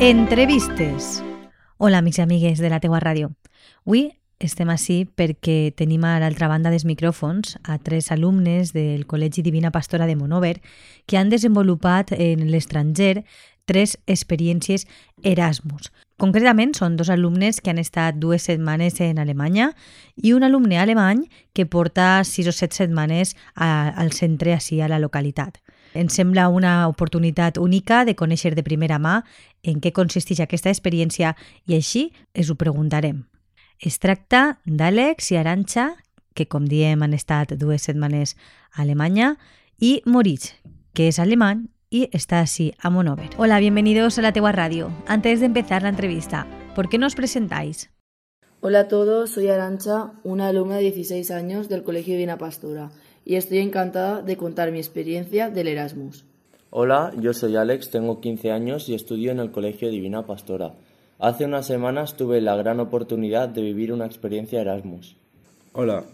Entrevistes. Hola, amics i amigues de la teua ràdio. Avui estem així perquè tenim a l'altra banda dels micròfons a tres alumnes del Col·legi Divina Pastora de Monover que han desenvolupat en l'estranger tres experiències Erasmus. Concretament, són dos alumnes que han estat dues setmanes en Alemanya i un alumne alemany que porta sis o set setmanes a, al centre així a la localitat. Ens sembla una oportunitat única de conèixer de primera mà en què consisteix aquesta experiència i així es ho preguntarem. Es tracta d'Àlex i Aranxa, que com diem han estat dues setmanes a Alemanya, i Moritz, que és alemany y está así a Monover. Hola, bienvenidos a la Tegua Radio. Antes de empezar la entrevista, ¿por qué nos presentáis? Hola a todos, soy Arancha, una alumna de 16 años del Colegio Divina Pastora y estoy encantada de contar mi experiencia del Erasmus. Hola, yo soy Alex, tengo 15 años y estudio en el Colegio Divina Pastora. Hace unas semanas tuve la gran oportunidad de vivir una experiencia Erasmus. Hola,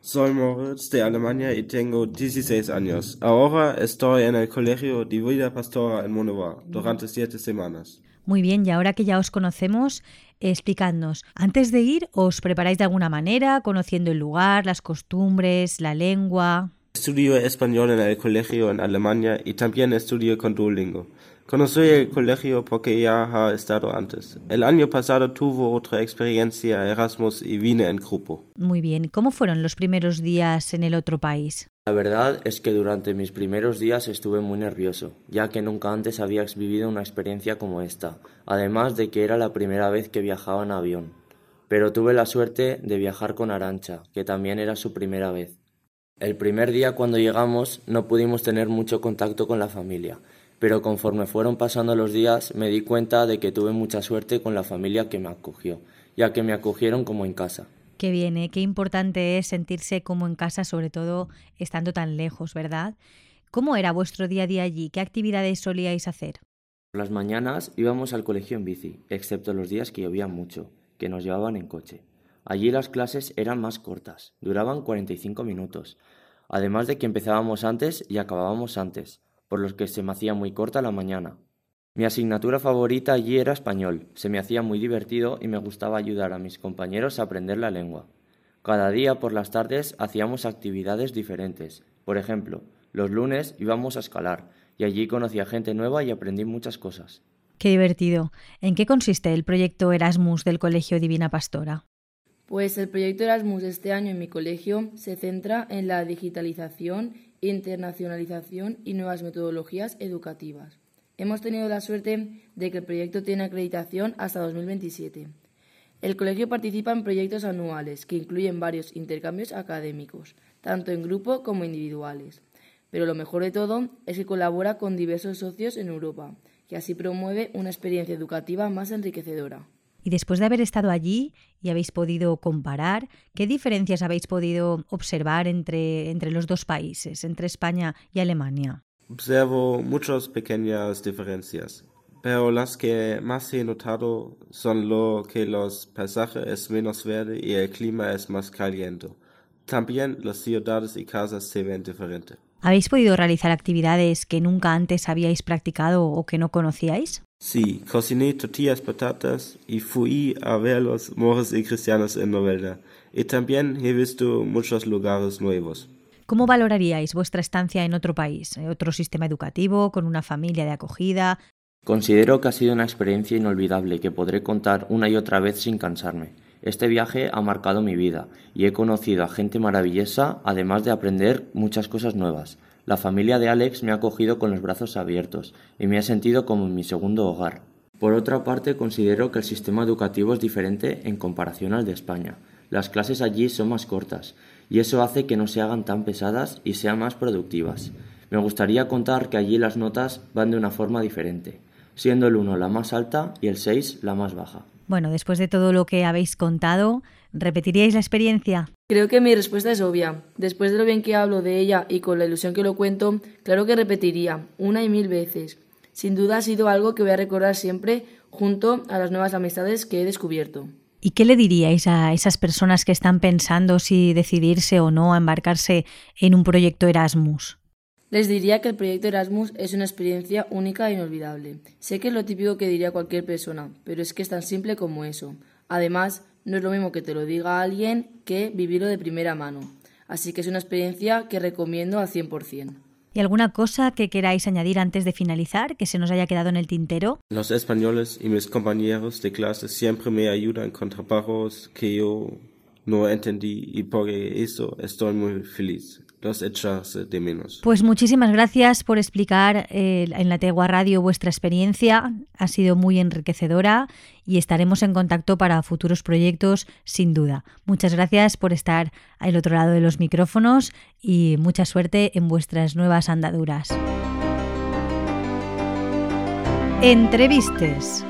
soy Moritz de Alemania y tengo 16 años. Ahora estoy en el Colegio Divina Pastora en Monova durante siete semanas. Muy bien, y ahora que ya os conocemos, explicadnos, antes de ir, ¿os preparáis de alguna manera, conociendo el lugar, las costumbres, la lengua? Estudio español en el colegio en Alemania y también estudio con Duolingo. Conocí el colegio porque ya ha estado antes. El año pasado tuvo otra experiencia Erasmus y vine en grupo. Muy bien, ¿cómo fueron los primeros días en el otro país? La verdad es que durante mis primeros días estuve muy nervioso, ya que nunca antes había vivido una experiencia como esta, además de que era la primera vez que viajaba en avión. Pero tuve la suerte de viajar con Arancha, que también era su primera vez. El primer día cuando llegamos no pudimos tener mucho contacto con la familia, pero conforme fueron pasando los días me di cuenta de que tuve mucha suerte con la familia que me acogió, ya que me acogieron como en casa. Qué bien, ¿eh? qué importante es sentirse como en casa, sobre todo estando tan lejos, ¿verdad? ¿Cómo era vuestro día a día allí? ¿Qué actividades solíais hacer? Por las mañanas íbamos al colegio en bici, excepto los días que llovía mucho, que nos llevaban en coche. Allí las clases eran más cortas, duraban 45 minutos, además de que empezábamos antes y acabábamos antes, por los que se me hacía muy corta la mañana. Mi asignatura favorita allí era español, se me hacía muy divertido y me gustaba ayudar a mis compañeros a aprender la lengua. Cada día por las tardes hacíamos actividades diferentes. Por ejemplo, los lunes íbamos a escalar y allí conocí a gente nueva y aprendí muchas cosas. Qué divertido. ¿En qué consiste el proyecto Erasmus del Colegio Divina Pastora? Pues el proyecto Erasmus este año en mi colegio se centra en la digitalización internacionalización y nuevas metodologías educativas. Hemos tenido la suerte de que el proyecto tiene acreditación hasta 2027. El colegio participa en proyectos anuales que incluyen varios intercambios académicos, tanto en grupo como individuales. Pero lo mejor de todo es que colabora con diversos socios en Europa, que así promueve una experiencia educativa más enriquecedora. Y después de haber estado allí y habéis podido comparar, ¿qué diferencias habéis podido observar entre, entre los dos países, entre España y Alemania? Observo muchas pequeñas diferencias, pero las que más he notado son lo que los paisajes es menos verde y el clima es más caliente. También las ciudades y casas se ven diferentes. ¿Habéis podido realizar actividades que nunca antes habíais practicado o que no conocíais? Sí, cociné tortillas patatas y fui a ver los moros y cristianos en Novelda. Y también he visto muchos lugares nuevos. ¿Cómo valoraríais vuestra estancia en otro país? ¿Otro sistema educativo, con una familia de acogida? Considero que ha sido una experiencia inolvidable que podré contar una y otra vez sin cansarme. Este viaje ha marcado mi vida y he conocido a gente maravillosa, además de aprender muchas cosas nuevas. La familia de Alex me ha acogido con los brazos abiertos y me ha sentido como en mi segundo hogar. Por otra parte, considero que el sistema educativo es diferente en comparación al de España. Las clases allí son más cortas y eso hace que no se hagan tan pesadas y sean más productivas. Me gustaría contar que allí las notas van de una forma diferente, siendo el 1 la más alta y el 6 la más baja. Bueno, después de todo lo que habéis contado, ¿repetiríais la experiencia? Creo que mi respuesta es obvia. Después de lo bien que hablo de ella y con la ilusión que lo cuento, claro que repetiría, una y mil veces. Sin duda ha sido algo que voy a recordar siempre junto a las nuevas amistades que he descubierto. ¿Y qué le diríais a esas personas que están pensando si decidirse o no a embarcarse en un proyecto Erasmus? Les diría que el proyecto Erasmus es una experiencia única e inolvidable. Sé que es lo típico que diría cualquier persona, pero es que es tan simple como eso. Además, no es lo mismo que te lo diga alguien que vivirlo de primera mano. Así que es una experiencia que recomiendo al 100%. ¿Y alguna cosa que queráis añadir antes de finalizar, que se nos haya quedado en el tintero? Los españoles y mis compañeros de clase siempre me ayudan con trabajos que yo no entendí y por eso estoy muy feliz Pues muchísimas gracias por explicar eh, en la Tegua Radio vuestra experiencia. Ha sido muy enriquecedora y estaremos en contacto para futuros proyectos, sin duda. Muchas gracias por estar al otro lado de los micrófonos y mucha suerte en vuestras nuevas andaduras. Entrevistes.